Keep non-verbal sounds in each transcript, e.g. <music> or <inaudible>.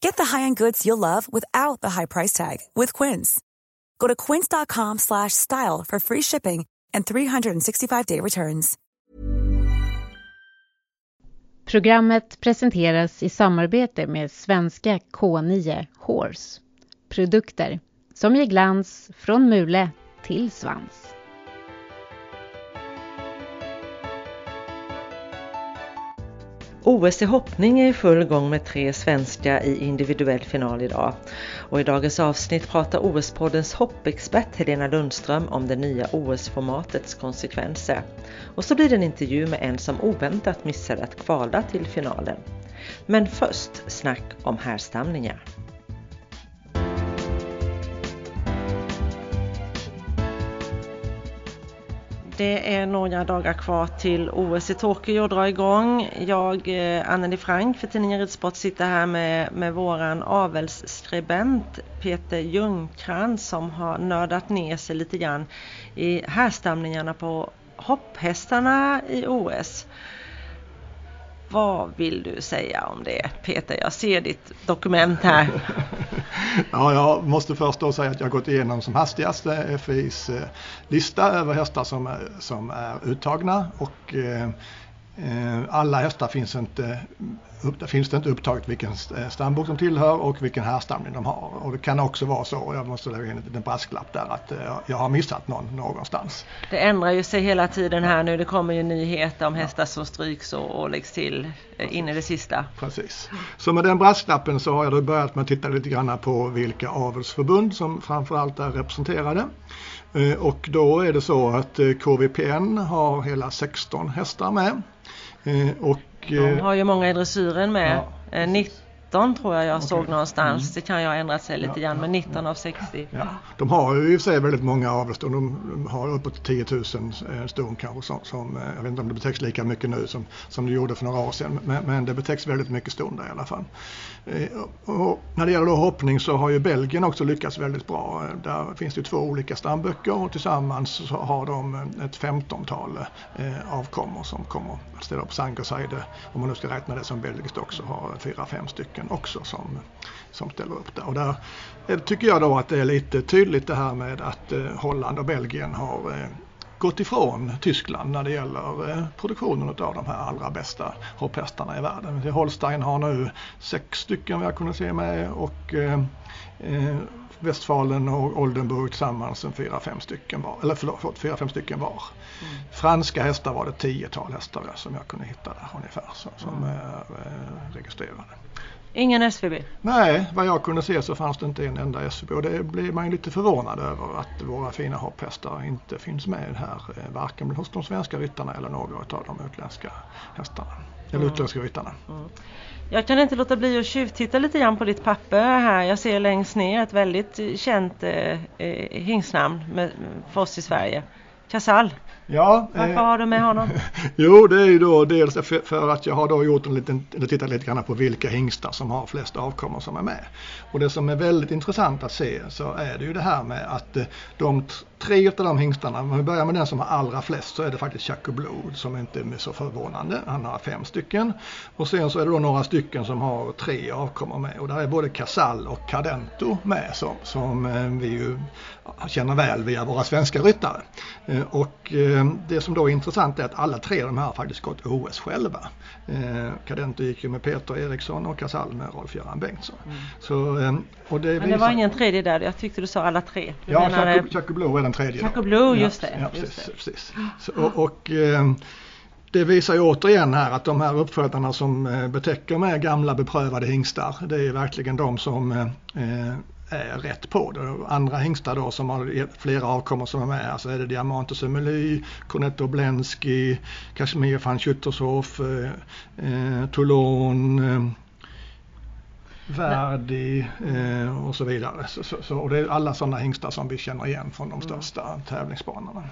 Get the high-end goods you'll love without the high price tag with Quince. Go to quince.com slash style for free shipping and 365-day returns. Programmet presenteras i samarbete med svenska K9 Horse. Produkter som ger glans från mule till svans. OS i hoppning är i full gång med tre svenska i individuell final idag. Och i dagens avsnitt pratar OS-poddens hoppexpert Helena Lundström om det nya OS-formatets konsekvenser. Och så blir det en intervju med en som oväntat missade att kvala till finalen. Men först snack om härstamningar. Det är några dagar kvar till OS i Tokyo drar igång. Jag, eh, Anneli Frank för tidningen Ridsport, sitter här med, med våran avelsskribent Peter Ljungkrantz som har nördat ner sig lite grann i härstamningarna på hopphästarna i OS. Vad vill du säga om det Peter? Jag ser ditt dokument här. <laughs> ja, jag måste först då säga att jag gått igenom som hastigast eh, FIs eh, lista över hästar som är, som är uttagna och eh, alla hästar finns inte där finns det inte upptaget vilken stambok de tillhör och vilken härstamning de har. Och det kan också vara så, jag måste lägga in en liten brasklapp där, att jag har missat någon någonstans. Det ändrar ju sig hela tiden här nu. Det kommer ju nyheter om hästar som stryks och, och läggs till in i det sista. Precis. Så med den brasklappen så har jag då börjat med att titta lite grann på vilka avelsförbund som framförallt är representerade. Och då är det så att KVPN har hela 16 hästar med. Och de har ju många i dressyren med. Ja, 19 tror jag jag okay. såg någonstans. Mm. Det kan ju ha ändrat sig lite ja, grann, men 19 av 60. Ja. De har ju i och för sig väldigt många avelston. De har uppåt 10 000 ston kanske som, som, jag vet inte om det betäcks lika mycket nu som, som det gjorde för några år sedan. Men, men det betäcks väldigt mycket ston där i alla fall. Och när det gäller då hoppning så har ju Belgien också lyckats väldigt bra. Där finns det två olika stamböcker och tillsammans har de ett femtontal avkommor som kommer att ställa upp. Sangerseide, om man nu ska räkna det som belgiskt också, har fyra, fem stycken också som, som ställer upp där. Och där tycker jag då att det är lite tydligt det här med att Holland och Belgien har gått ifrån Tyskland när det gäller eh, produktionen av de här allra bästa hopphästarna i världen. Holstein har nu sex stycken vad jag kunde se med och eh, eh, Westfalen och Oldenburg tillsammans en fyra, fem stycken var. Eller förlåt, fyra, fem stycken var. Mm. Franska hästar var det tiotal hästar som jag kunde hitta där ungefär som, som mm. är eh, registrerade. Ingen SVB? Nej, vad jag kunde se så fanns det inte en enda SVB och det blir man ju lite förvånad över att våra fina hopphästar inte finns med här, eh, varken hos de svenska ryttarna eller några av de utländska hästarna, eller mm. utländska ryttarna. Mm. Jag kan inte låta bli att tjuvtitta lite grann på ditt papper här. Jag ser längst ner ett väldigt känt eh, eh hingstnamn med, för oss i Sverige. Casall. Ja, Varför eh, har du med honom? <laughs> jo, det är ju då dels för, för, att jag har då gjort en liten, eller tittat lite grann på vilka hingstar som har flest avkommor som är med. Och det som är väldigt intressant att se så är det ju det här med att eh, de tre av de hingstarna, om vi börjar med den som har allra flest så är det faktiskt Chaco Blue som inte är så förvånande. Han har fem stycken. Och sen så är det då några stycken som har tre avkommor med och där är både Casall och Cadento med som, som eh, vi ju känner väl via våra svenska ryttare. Eh, och eh, det som då är intressant är att alla tre av de här har faktiskt gått OS själva. Cadento gick ju med Peter Eriksson och Casall med Rolf-Göran Bengtsson. Mm. Så, och det Men det var ingen tredje där, jag tyckte du sa alla tre. Du ja, menade... Chaco Blue är den tredje. Chaco Blue, just det. Ja, precis. Det. precis. Så, och, och det visar ju återigen här att de här uppfödarna som betäcker med gamla beprövade hingstar, det är verkligen de som eh, är rätt på det. Andra hingstar då som har flera avkommor som är med, alltså är det Diamantus Emily, Cornetto Oblensky, Kashmir van Schüttershoff, eh, eh, Toulon, eh, Verdi eh, och så vidare. Så, så, så, och det är alla sådana hingstar som vi känner igen från de mm. största mm. tävlingsbanorna.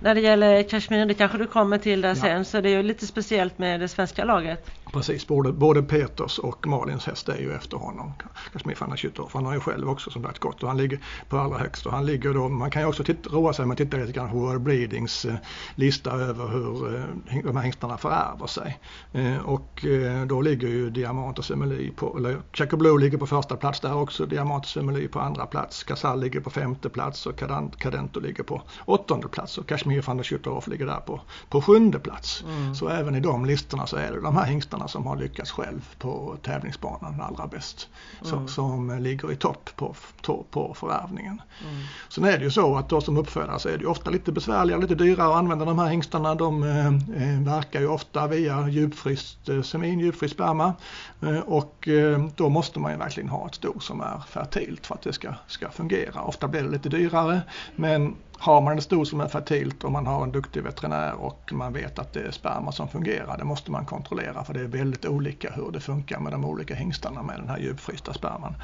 När det gäller Kashmir, det kanske du kommer till där ja. sen, så det är ju lite speciellt med det svenska laget. Precis, både, både Peters och Malins häst är ju efter honom. Kashmir van Schüttorf. Han har ju själv också som sagt gått och han ligger på allra högst. Och han ligger då, man kan ju också titta, roa sig med att titta lite grann på World Breedings eh, lista över hur eh, de här hästarna förärver sig. Eh, och eh, då ligger ju Diamantos Emily på, eller Chaco Blue ligger på första plats där också. Diamantos Emily på andra plats. Casall ligger på femte plats och Cadento ligger på åttonde plats. Och Kashmir van Schüttorf ligger där på, på sjunde plats. Mm. Så även i de listorna så är det de här hingstarna hästarna som har lyckats själv på tävlingsbanan allra bäst. Mm. som ligger i topp på, på, på förvärvningen. Mm. Sen är det ju så att då som uppfödare så är det ofta lite besvärligare, lite dyrare att använda de här hingstarna. De eh, eh, verkar ju ofta via djupfryst eh, semin, djupfryst sperma. Eh, och eh, då måste man ju verkligen ha ett sto som är fertilt för att det ska, ska fungera. Ofta blir det lite dyrare men har man en sto som är fertilt och man har en duktig veterinär och man vet att det är sperma som fungerar, det måste man kontrollera för det är väldigt olika hur det funkar med de olika hingstarna med den här djupfrysta sperman.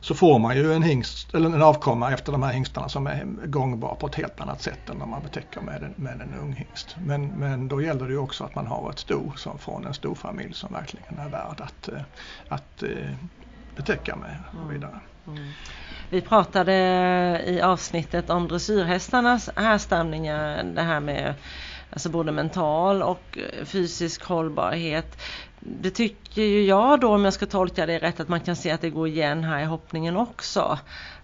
Så får man ju en, hingst, eller en avkomma efter de här hingstarna som är gångbar på ett helt annat sätt än när man betäcker med en, med en ung hingst. Men, men då gäller det ju också att man har ett sto som från en storfamilj som verkligen är värd att, eh, att eh, betäcka med och vidare. Mm. Vi pratade i avsnittet om dressyrhästarnas härstamningar, det här med alltså både mental och fysisk hållbarhet. Det tycker ju jag då, om jag ska tolka det rätt, att man kan se att det går igen här i hoppningen också.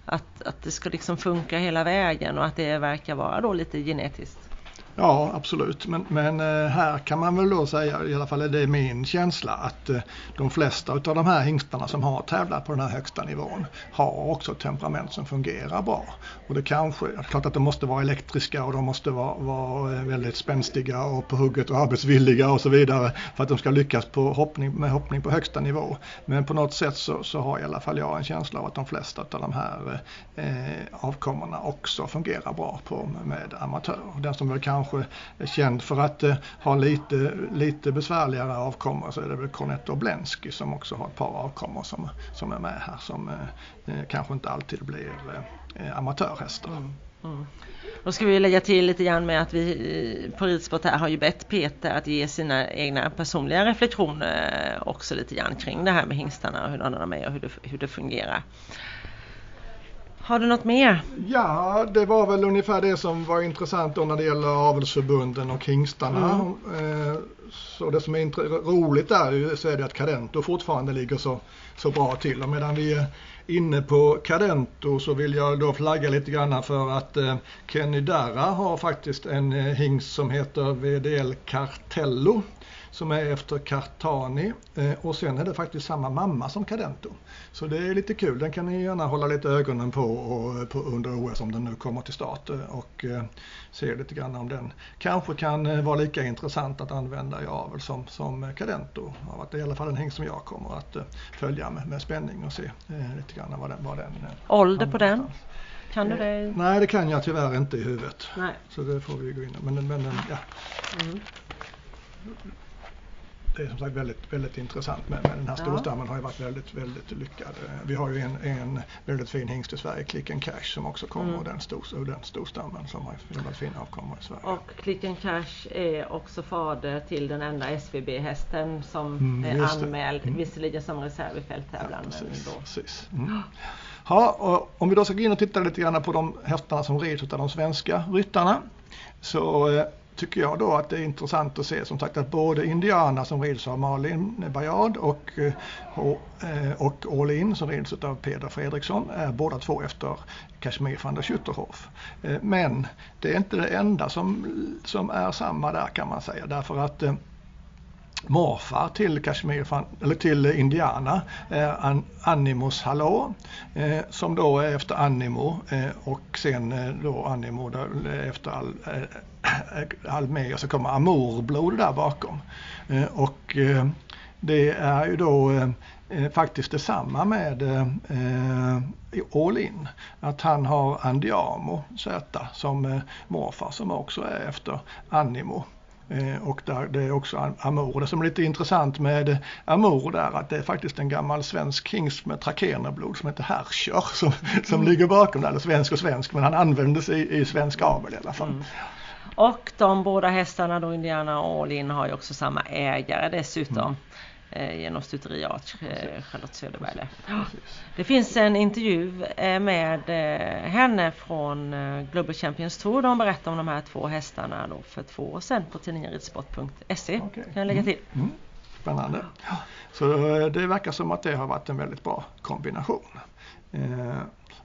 Att, att det ska liksom funka hela vägen och att det verkar vara då lite genetiskt. Ja absolut men, men eh, här kan man väl då säga, i alla fall är det min känsla, att eh, de flesta av de här hingstarna som har tävlat på den här högsta nivån har också ett temperament som fungerar bra. Och det kanske, det är klart att de måste vara elektriska och de måste vara, vara eh, väldigt spänstiga och på hugget och arbetsvilliga och så vidare för att de ska lyckas på hoppning, med hoppning på högsta nivå. Men på något sätt så, så har i alla fall jag en känsla av att de flesta av de här eh, avkommorna också fungerar bra på, med amatörer. Den som väl kanske kanske är känd för att eh, ha lite, lite besvärligare avkommor så är det väl Cornetto Oblensky som också har ett par avkommor som, som är med här som eh, eh kanske inte alltid blir eh, eh, amatörhästar. Mm. Mm. Då ska vi lägga till lite grann med att vi eh, på Ridsport här har ju bett Peter att ge sina egna personliga reflektioner också lite grann kring det här med hingstarna och hur de är och hur det, hur det fungerar. Har du något mer? Ja, det var väl ungefär det som var intressant då när det gäller avelsförbunden och hingstarna. Mm. Eh, så det som är roligt där så är det att Cadento fortfarande ligger så, så bra till. Och medan vi är inne på Cadento så vill jag då flagga lite grann för att eh, Kenny Darra har faktiskt en eh, hingst som heter VDL Cartello som är efter Cartani eh, och sen är det faktiskt samma mamma som Cadento. Så det är lite kul, den kan ni gärna hålla lite ögonen på, och, på under OS om den nu kommer till start eh, och eh, se lite grann om den kanske kan vara lika intressant att använda i avel som, som Cadento. Det är i alla fall en häng som jag kommer att följa med, med spänning och se lite grann vad den, vad den Ålder på den? Kan du det? Nej det kan jag tyvärr inte i huvudet. Nej. Så det får vi gå in men, men ja. Mm. Det är som sagt väldigt, väldigt intressant men, men den här storstammen har ju varit väldigt, väldigt lyckad. Vi har ju en, en väldigt fin hingst i Sverige, Click and Cash, som också kommer mm. ur den, stor, den storstammen som har väldigt fina avkommor i Sverige. Och Click and Cash är också fader till den enda SVB-hästen som mm, är anmäld, mm. visserligen som reserv i fälttävlan. Ja, precis, men då. precis. Mm. Ja, och om vi då ska gå in och titta lite grann på de hästarna som rids av de svenska ryttarna så eh, tycker jag då att det är intressant att se som sagt att både Indiana som rids av Malin Bajard och, eh, eh, och All In som rids av Peder Fredriksson är båda två efter Kashmir van der Schutterhof. Eh, men det är inte det enda som, som är samma där kan man säga därför att morfar till Kashmir, eller till Indiana eh, är Animos Hallå eh, som då är efter Animo eh, och sen eh, då Animo eh, efter all, eh, eh, Almea så kommer Amorblod där bakom. Eh, och eh, det är ju då eh, faktiskt detsamma med eh, All In. Att han har Andiamo Z som morfar som också är efter Animo. Eh, och där, det är också Amor. Det som är lite intressant med Amor där att det är faktiskt en gammal svensk hingst med trakenerblod som heter Herrscher <laughs> som, som mm. ligger bakom där. Svensk och svensk men han användes i, i svensk avel i alla fall. Mm. Och de båda hästarna då Indiana och All In har ju också samma ägare dessutom. Mm genom Stuteriart, eh, Charlotte Söderberg. Det finns en intervju eh, med eh, henne från eh, Global Champions Tour. De berättar om de här två hästarna då för två år sedan på tidningen ridsport.se. Okay. Kan jag lägga till. Mm. Mm. Spännande. Så eh, det verkar som att det har varit en väldigt bra kombination.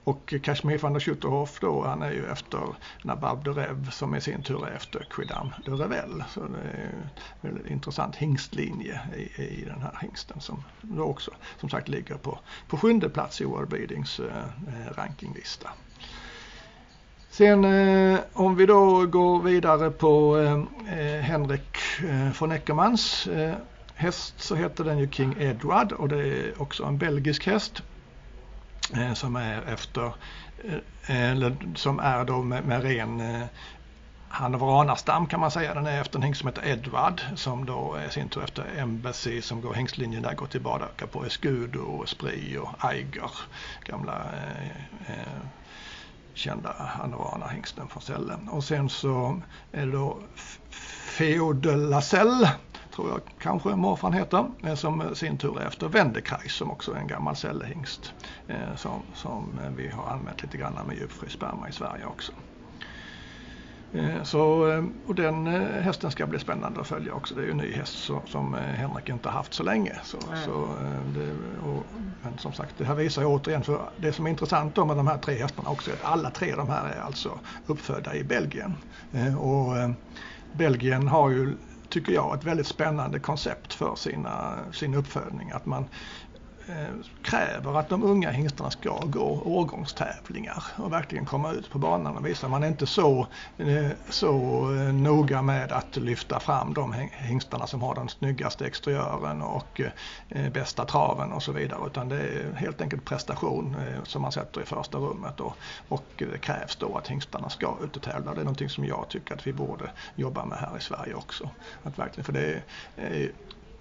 Och Kashmir van der Schutterhoff då, han är ju efter Nabab de Rev som i sin tur är efter Quidam de Revel. Så det är en väldigt intressant hingstlinje i, i den här hingsten som då också som sagt ligger på, på sjunde plats i World Breedings eh, eh, rankinglista. Sen eh, om vi då går vidare på eh, eh Henrik eh, von Eckermans eh, häst så heter den ju King Edward och det är också en belgisk häst. Eh, som är efter, eh, eller som är då med, med ren eh, kan man säga. Den är efter en hingst som heter Edward som då är sin tur efter Embassy som går hängstlinjen där går tillbaka på Escudo, Spri och Eiger. Gamla eh, eh, kända Hanoveraner-hingsten från Sälle. Och sen så är det då Feode tror jag kanske morfar heter, eh, som sin tur är efter Wendekreis som också är en gammal cellhingst eh, som, som vi har använt lite grann med djupfri sperma i Sverige också. Eh, så, och den hästen ska bli spännande att följa också. Det är ju en ny häst som Henrik inte haft så länge. Så, så det, och, men som sagt, det här visar ju återigen, för det som är intressant då med de här tre hästarna också är att alla tre de här är alltså uppfödda i Belgien. Och Belgien har ju tycker jag, ett väldigt spännande koncept för sina, sin uppfödning. Att man Eh, kräver att de unga hingstarna ska gå årgångstävlingar och verkligen komma ut på banan och visa. Man är inte så, eh, så eh, noga med att lyfta fram de hingstarna som har den snyggaste exteriören och bästa traven och så vidare utan det är helt enkelt prestation som man sätter i första rummet och, och det krävs då att hingstarna ska ut och tävla. Det är någonting som jag tycker att vi borde jobba med här i Sverige också. Att verkligen, för det är,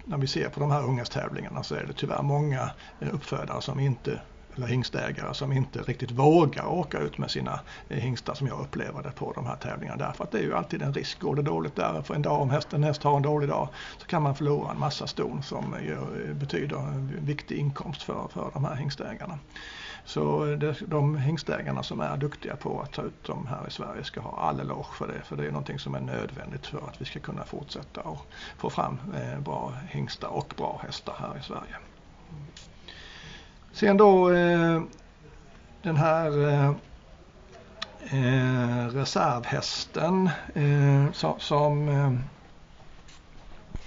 när vi ser på de här unghästtävlingarna så är det tyvärr många eh, uppfödare som inte eller hingstägare som inte riktigt vågar åka ut med sina eh, hingstar som jag upplever det på de här tävlingarna. Därför att det är ju alltid en risk. Går det dåligt där för en dag, om hästen, häst har en dålig dag, så kan man förlora en massa ston som eh, betyder en viktig inkomst för, för de här hingstägarna. Så det, de hingstägarna som är duktiga på att ta ut dem här i Sverige ska ha all eloge för det. För det är någonting som är nödvändigt för att vi ska kunna fortsätta och få fram eh, bra hingstar och bra hästar här i Sverige. Sen då eh, den här eh, eh reservhästen eh, som, som eh,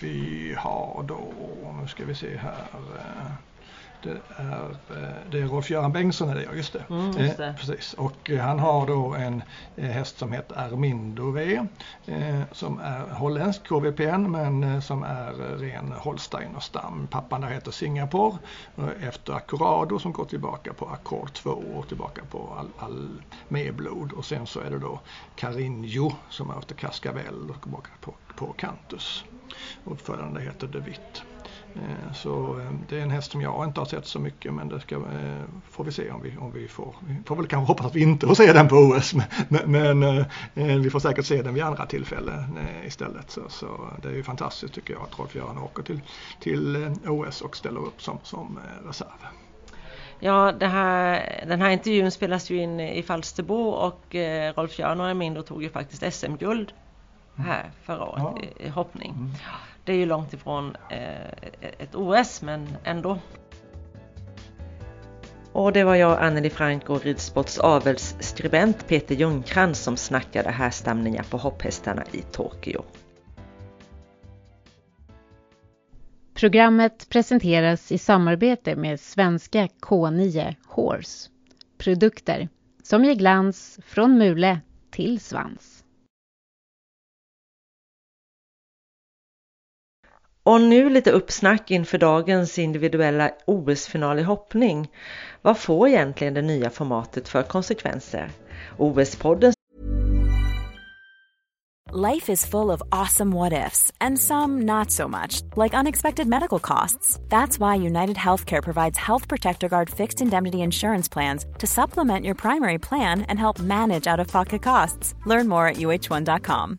vi har då, nu ska vi se här eh, det är, eh, det är Rolf-Göran Bengtsson är det ja, just det. Mm, just det. Eh, precis. Och eh, han har då en eh, häst som heter Armindo V eh, som är holländsk KVPN men eh, som är ren Holsteiner stam. Pappan där heter Singapore efter Accorado som går tillbaka på Accord 2 och tillbaka på all, all medblod och sen så är det då Carinho som är efter Cascavel och tillbaka på, på Cantus. uppfödande heter De Witt. Eh, så eh, det är en häst som jag inte har sett så mycket men det ska, eh, får vi se om vi, om vi får. Vi får väl kanske hoppas att vi inte får se den på OS men, men vi får säkert se den vid andra tillfällen istället. Så, så det är ju fantastiskt tycker jag att Rolf-Göran åker till, till OS och ställer upp som, som reserv. Ja, här, den här intervjun spelas ju in i Falsterbo och Rolf-Göran och Reminder tog ju faktiskt SM-guld här förra året ja. i, i, hoppning. Mm. Det är ju långt ifrån eh, ett OS men ändå. Och det var jag, Anneli Frank och Ridsports avelsskribent Peter Ljungcrantz som snackade härstamningar på hopphästarna i Tokyo. Programmet presenteras i samarbete med svenska K9 Horse. Produkter som ger glans från mule till svans. Och nu lite uppsnack inför dagens individuella OS-final i hoppning. Vad får egentligen det nya formatet för konsekvenser? OS-podden Life is full of awesome what ifs and some not so much, like unexpected medical costs. That's why United Healthcare provides Health Protector Guard fixed indemnity insurance plans to supplement your primary plan and help manage out of pocket costs. Learn more at uh1.com.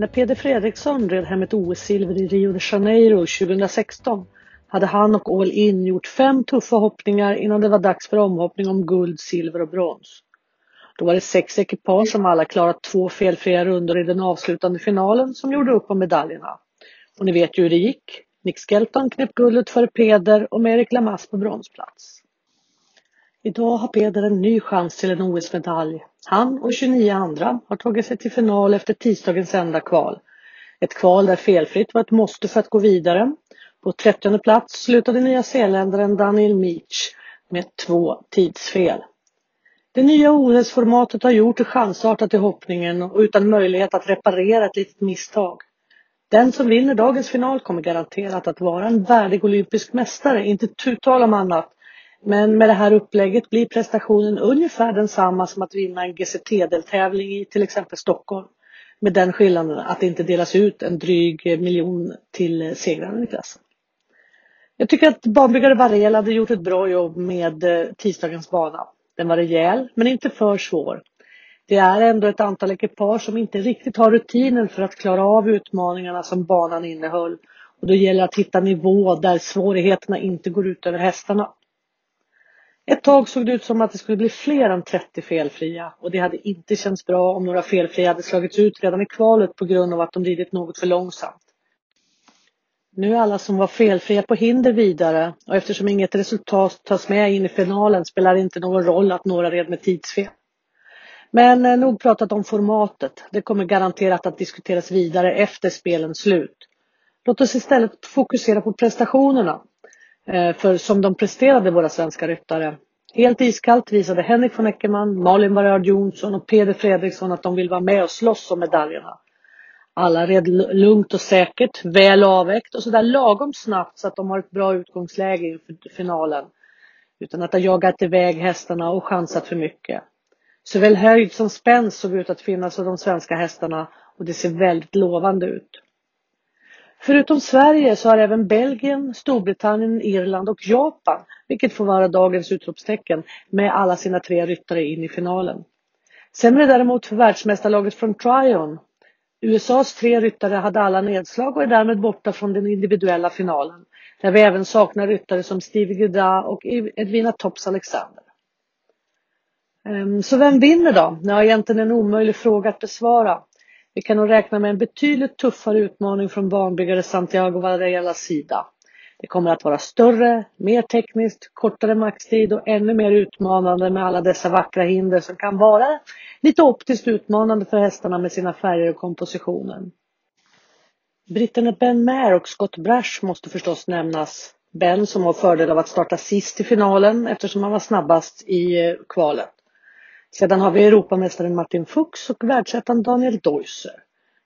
När Peder Fredriksson red hem ett OS-silver i Rio de Janeiro 2016 hade han och All In gjort fem tuffa hoppningar innan det var dags för omhoppning om guld, silver och brons. Då var det sex ekipage som alla klarat två felfria rundor i den avslutande finalen som gjorde upp om medaljerna. Och ni vet ju hur det gick. Nick Skelton knep guldet före Peder och Merik Erik på bronsplats. Idag har Peder en ny chans till en OS-medalj. Han och 29 andra har tagit sig till final efter tisdagens enda kval. Ett kval där felfritt var ett måste för att gå vidare. På 30 plats slutade nya zeeländaren Daniel Meach med två tidsfel. Det nya OS-formatet har gjort det chansartat i hoppningen och utan möjlighet att reparera ett litet misstag. Den som vinner dagens final kommer garanterat att vara en värdig olympisk mästare, inte tu tal om annat. Men med det här upplägget blir prestationen ungefär densamma som att vinna en GCT-deltävling i till exempel Stockholm. Med den skillnaden att det inte delas ut en dryg miljon till segraren i klassen. Jag tycker att banbyggare Varel hade gjort ett bra jobb med eh, tisdagens bana. Den var rejäl men inte för svår. Det är ändå ett antal ekipage som inte riktigt har rutinen för att klara av utmaningarna som banan innehöll. Och då gäller det att hitta nivå där svårigheterna inte går ut över hästarna. Ett tag såg det ut som att det skulle bli fler än 30 felfria och det hade inte känts bra om några felfria hade slagits ut redan i kvalet på grund av att de ridit något för långsamt. Nu är alla som var felfria på hinder vidare och eftersom inget resultat tas med in i finalen spelar det inte någon roll att några red med tidsfel. Men eh, nog pratat om formatet. Det kommer garanterat att diskuteras vidare efter spelens slut. Låt oss istället fokusera på prestationerna. Eh, för som de presterade våra svenska ryttare. Helt iskallt visade Henrik von Eckermann, Malin Barrard Jonsson och Peder Fredriksson att de vill vara med och slåss om medaljerna. Alla red lugnt och säkert, väl avvägt och sådär lagom snabbt så att de har ett bra utgångsläge inför finalen. Utan att ha jagat iväg hästarna och chansat för mycket. Såväl höjd som spänst såg ut att finnas hos de svenska hästarna och det ser väldigt lovande ut. Förutom Sverige så har även Belgien, Storbritannien, Irland och Japan, vilket får vara dagens utropstecken, med alla sina tre ryttare in i finalen. Sämre däremot för världsmästarlaget från Tryon. USAs tre ryttare hade alla nedslag och är därmed borta från den individuella finalen, där vi även saknar ryttare som Steve Guda och Edvina Tops Alexander. Ehm, så vem vinner då? Ja, egentligen en omöjlig fråga att besvara. Vi kan nog räkna med en betydligt tuffare utmaning från banbyggare Santiago Varellas sida. Det kommer att vara större, mer tekniskt, kortare maxtid och ännu mer utmanande med alla dessa vackra hinder som kan vara lite optiskt utmanande för hästarna med sina färger och kompositionen. Britterna Ben Maher och Scott Brash måste förstås nämnas. Ben som har fördel av att starta sist i finalen eftersom han var snabbast i eh, kvalet. Sedan har vi Europamästaren Martin Fuchs och världsettan Daniel Deusser.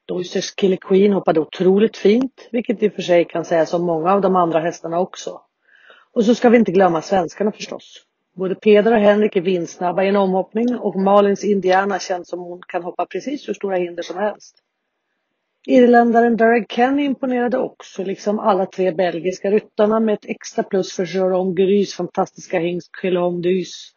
Deussers Killer Queen hoppade otroligt fint, vilket i och för sig kan sägas om många av de andra hästarna också. Och så ska vi inte glömma svenskarna förstås. Både Peder och Henrik är vindsnabba i en omhoppning och Malins Indiana känns som hon kan hoppa precis hur stora hinder som helst. Irländaren Derek Kenny imponerade också, liksom alla tre belgiska ryttarna med ett extra plus för Jérôme Gurys fantastiska hingst Quelhomme Dys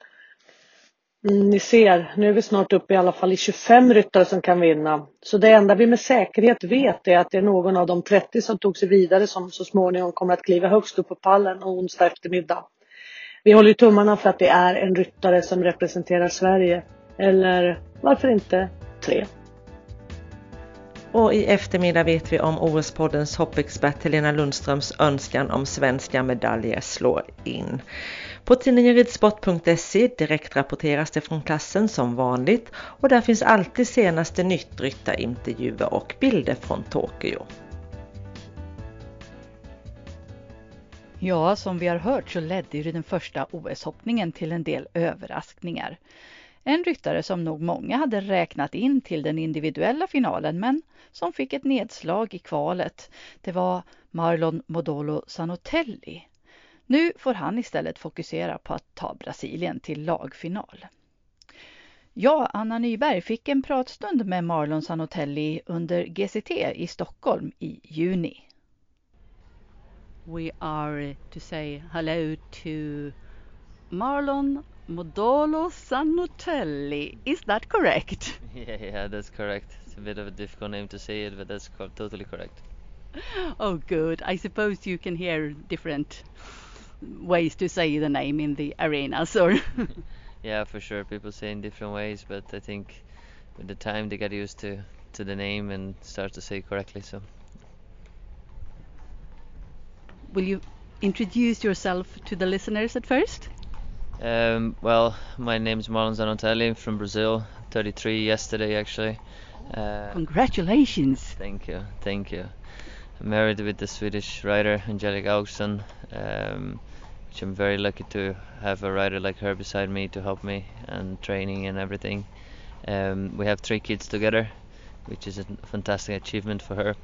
Mm, ni ser, nu är vi snart uppe i alla fall i 25 ryttare som kan vinna. Så det enda vi med säkerhet vet är att det är någon av de 30 som tog sig vidare som så småningom kommer att kliva högst upp på pallen onsdag eftermiddag. Vi håller tummarna för att det är en ryttare som representerar Sverige. Eller varför inte tre? Och i eftermiddag vet vi om OS-poddens hoppexpert Helena Lundströms önskan om svenska medaljer slår in. På tidningen ridsport.se direktrapporteras det från klassen som vanligt och där finns alltid senaste nytt, ryttarintervjuer och bilder från Tokyo. Ja, som vi har hört så ledde ju den första OS-hoppningen till en del överraskningar. En ryttare som nog många hade räknat in till den individuella finalen men som fick ett nedslag i kvalet. Det var Marlon Modolo Sanotelli. Nu får han istället fokusera på att ta Brasilien till lagfinal. Jag, Anna Nyberg, fick en pratstund med Marlon Sanotelli under GCT i Stockholm i juni. We are to say hello to Marlon Modolo Sanotelli. Is that correct? <laughs> Yeah, yeah, that's correct. It's a bit of a difficult name to say it, but that's totally correct. Oh, good. I suppose you can hear different ways to say the name in the arenas <laughs> or yeah for sure. People say in different ways but i think with the time they get used to to the name and start to say correctly so. Will you introduce yourself to the listeners at first? Um, well my name is marlon zanotelli. From brazil. 33 yesterday actually. Uh, congratulations. thank you thank you. I'm married with the Swedish writer Angelica Augsson um, which I'm very lucky to have a rider like her beside me to help me and training and everything. Um, we have three kids together, which is a fantastic achievement for her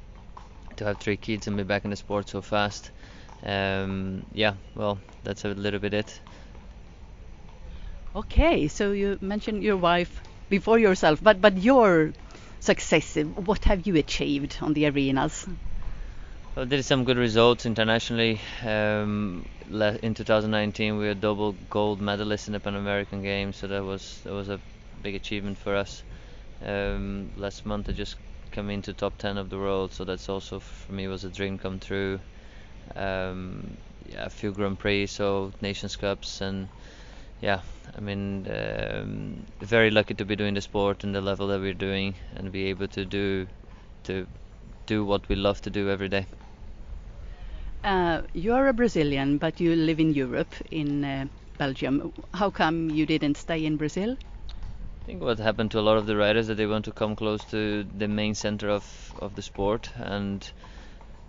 to have three kids and be back in the sport so fast. Um, yeah, well, that's a little bit it. Okay, so you mentioned your wife before yourself, but but your success, what have you achieved on the arenas? Well, did some good results internationally. Um, in 2019, we were double gold medalists in the Pan American Games, so that was that was a big achievement for us. Um, last month, I just came into top 10 of the world, so that's also for me was a dream come true. Um, yeah, a few Grand Prix, so Nations Cups, and yeah, I mean, um, very lucky to be doing the sport and the level that we're doing, and be able to do to do what we love to do every day. Uh, you are a Brazilian, but you live in Europe, in uh, Belgium. How come you didn't stay in Brazil? I think what happened to a lot of the riders that they want to come close to the main center of, of the sport and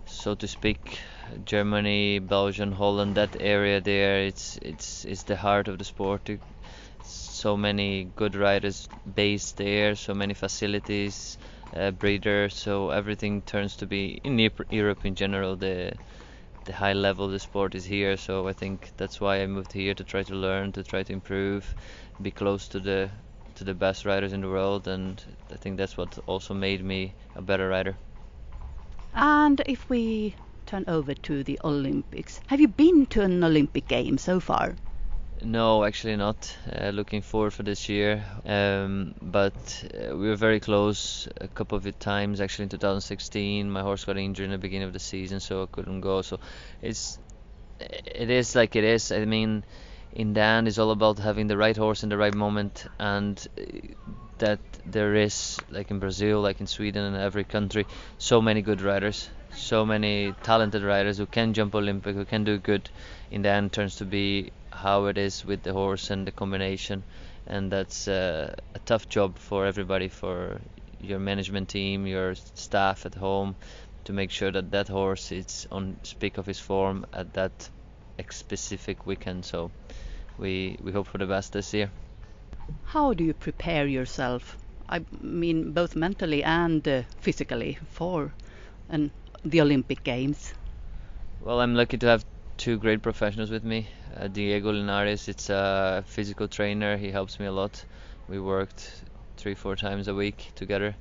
so to speak Germany, Belgium, Holland, that area there it's it's it's the heart of the sport. So many good riders based there, so many facilities, uh, breeders, so everything turns to be in Europe in general the the high level the sport is here so I think that's why I moved here to try to learn to try to improve be close to the to the best riders in the world and I think that's what also made me a better rider. And if we turn over to the Olympics, have you been to an Olympic game so far? No, actually not. Uh, looking forward for this year, um, but uh, we were very close a couple of times. Actually, in 2016, my horse got injured in the beginning of the season, so I couldn't go. So it's it is like it is. I mean, in the end is all about having the right horse in the right moment and uh, that there is like in Brazil like in Sweden and every country so many good riders so many talented riders who can jump Olympic who can do good in the end turns to be how it is with the horse and the combination and that's uh, a tough job for everybody for your management team your staff at home to make sure that that horse is on peak of his form at that specific weekend so we we hope for the best this year. How do you prepare yourself? I mean, both mentally and uh, physically for an, the Olympic Games. Well, I'm lucky to have two great professionals with me. Uh, Diego Linares, it's a physical trainer. He helps me a lot. We worked three, four times a week together.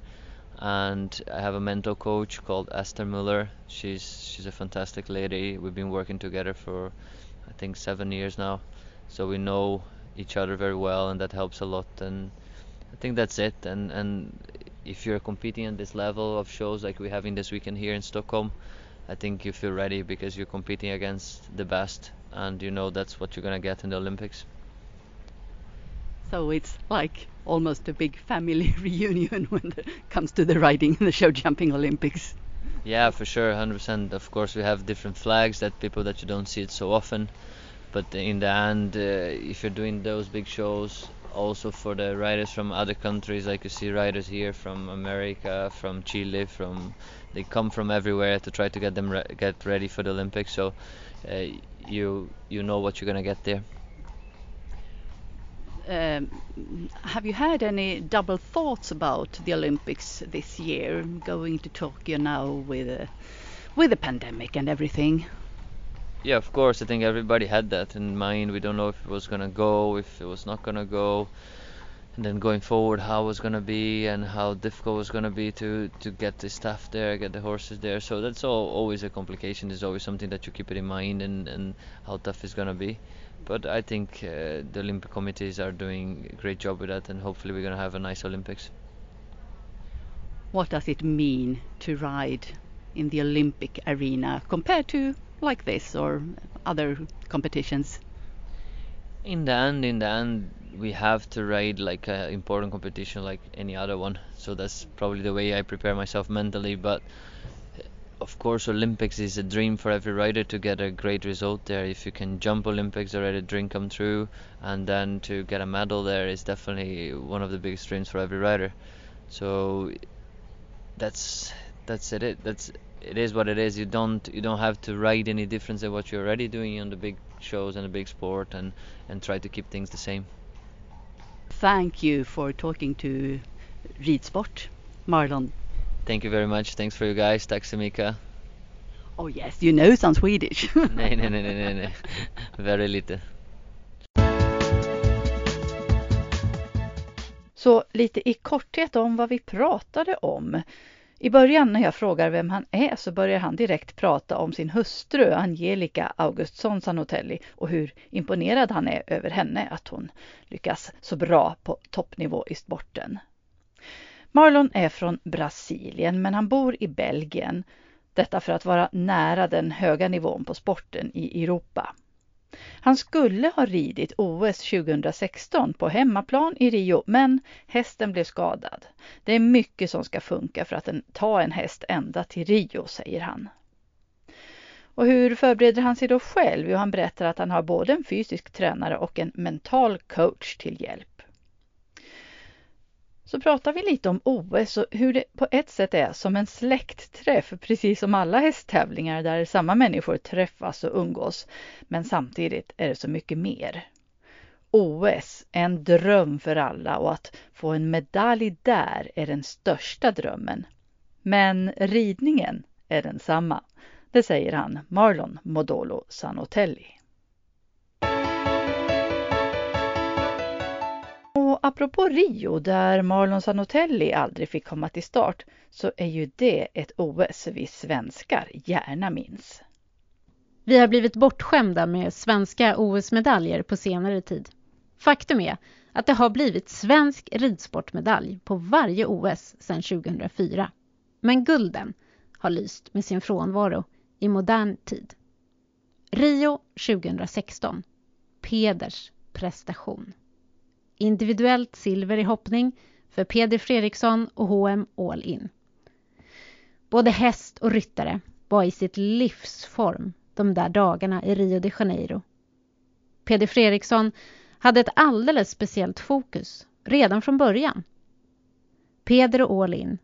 And I have a mental coach called Esther Muller. She's she's a fantastic lady. We've been working together for I think seven years now so we know each other very well and that helps a lot and I think that's it and and if you're competing at this level of shows like we're having this weekend here in Stockholm I think you feel ready because you're competing against the best and you know that's what you're gonna get in the Olympics. So it's like almost a big family <laughs> reunion when it comes to the riding in the show jumping Olympics. Yeah for sure 100% of course we have different flags that people that you don't see it so often but in the end, uh, if you're doing those big shows, also for the riders from other countries, like you see riders here from America, from Chile, from they come from everywhere to try to get them re get ready for the Olympics. So uh, you you know what you're gonna get there. Um, have you had any double thoughts about the Olympics this year, going to Tokyo now with uh, with the pandemic and everything? Yeah, of course, I think everybody had that in mind. We don't know if it was gonna go, if it was not gonna go, and then going forward, how it was gonna be and how difficult it was gonna be to to get the staff there, get the horses there. So that's all always a complication. There's always something that you keep it in mind and and how tough it's gonna be. But I think uh, the Olympic committees are doing a great job with that, and hopefully we're gonna have a nice Olympics. What does it mean to ride in the Olympic arena compared to like this or other competitions? In the end, in the end, we have to ride like an important competition like any other one. So that's probably the way I prepare myself mentally. But of course, Olympics is a dream for every rider to get a great result there. If you can jump Olympics, already a dream come true, and then to get a medal there is definitely one of the biggest dreams for every rider. So that's that's it. That's it is what it is. You don't you don't have to ride any difference than what you're already doing on the big shows and the big sport, and and try to keep things the same. Thank you for talking to Ridsport, Marlon. Thank you very much. Thanks for you guys. Tack så mycket. Oh yes, you know some Swedish. nej, nej, nej, nej, nej. Very lite. Så lite i korthet om vad vi pratade om. I början när jag frågar vem han är så börjar han direkt prata om sin hustru Angelica Augustsson Sanotelli och hur imponerad han är över henne att hon lyckas så bra på toppnivå i sporten. Marlon är från Brasilien men han bor i Belgien. Detta för att vara nära den höga nivån på sporten i Europa. Han skulle ha ridit OS 2016 på hemmaplan i Rio, men hästen blev skadad. Det är mycket som ska funka för att ta en häst ända till Rio, säger han. Och hur förbereder han sig då själv? Jo, han berättar att han har både en fysisk tränare och en mental coach till hjälp. Så pratar vi lite om OS och hur det på ett sätt är som en släktträff, precis som alla hästtävlingar där samma människor träffas och umgås. Men samtidigt är det så mycket mer. OS är en dröm för alla och att få en medalj där är den största drömmen. Men ridningen är densamma. Det säger han, Marlon Modolo Sanotelli. Apropå Rio, där Marlon Sanotelli aldrig fick komma till start, så är ju det ett OS vi svenskar gärna minns. Vi har blivit bortskämda med svenska OS-medaljer på senare tid. Faktum är att det har blivit svensk ridsportmedalj på varje OS sedan 2004. Men gulden har lyst med sin frånvaro i modern tid. Rio 2016. Peders prestation. Individuellt silver i hoppning för Peder Fredriksson och H&M All In. Både häst och ryttare var i sitt livsform de där dagarna i Rio de Janeiro. Peder Fredriksson hade ett alldeles speciellt fokus redan från början. Peder och All In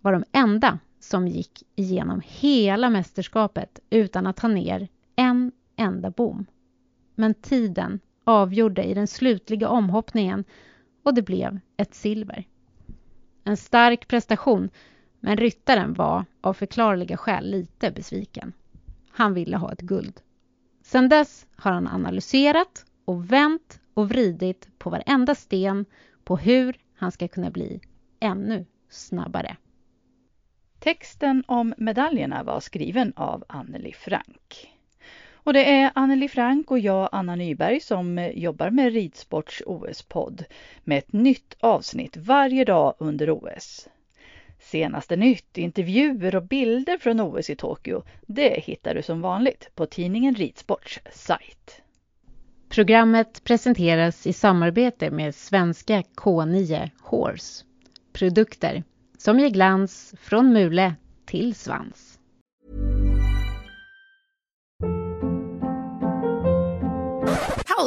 var de enda som gick igenom hela mästerskapet utan att ta ner en enda bom. Men tiden avgjorde i den slutliga omhoppningen och det blev ett silver. En stark prestation, men ryttaren var av förklarliga skäl lite besviken. Han ville ha ett guld. Sedan dess har han analyserat och vänt och vridit på varenda sten på hur han ska kunna bli ännu snabbare. Texten om medaljerna var skriven av Anneli Frank. Och det är Anneli Frank och jag, Anna Nyberg, som eh, jobbar med Ridsports OS-podd med ett nytt avsnitt varje dag under OS. Senaste nytt, intervjuer och bilder från OS i Tokyo, det hittar du som vanligt på tidningen Ridsports sajt. Programmet presenteras i samarbete med svenska K9 Horse. Produkter som ger glans från mule till svans.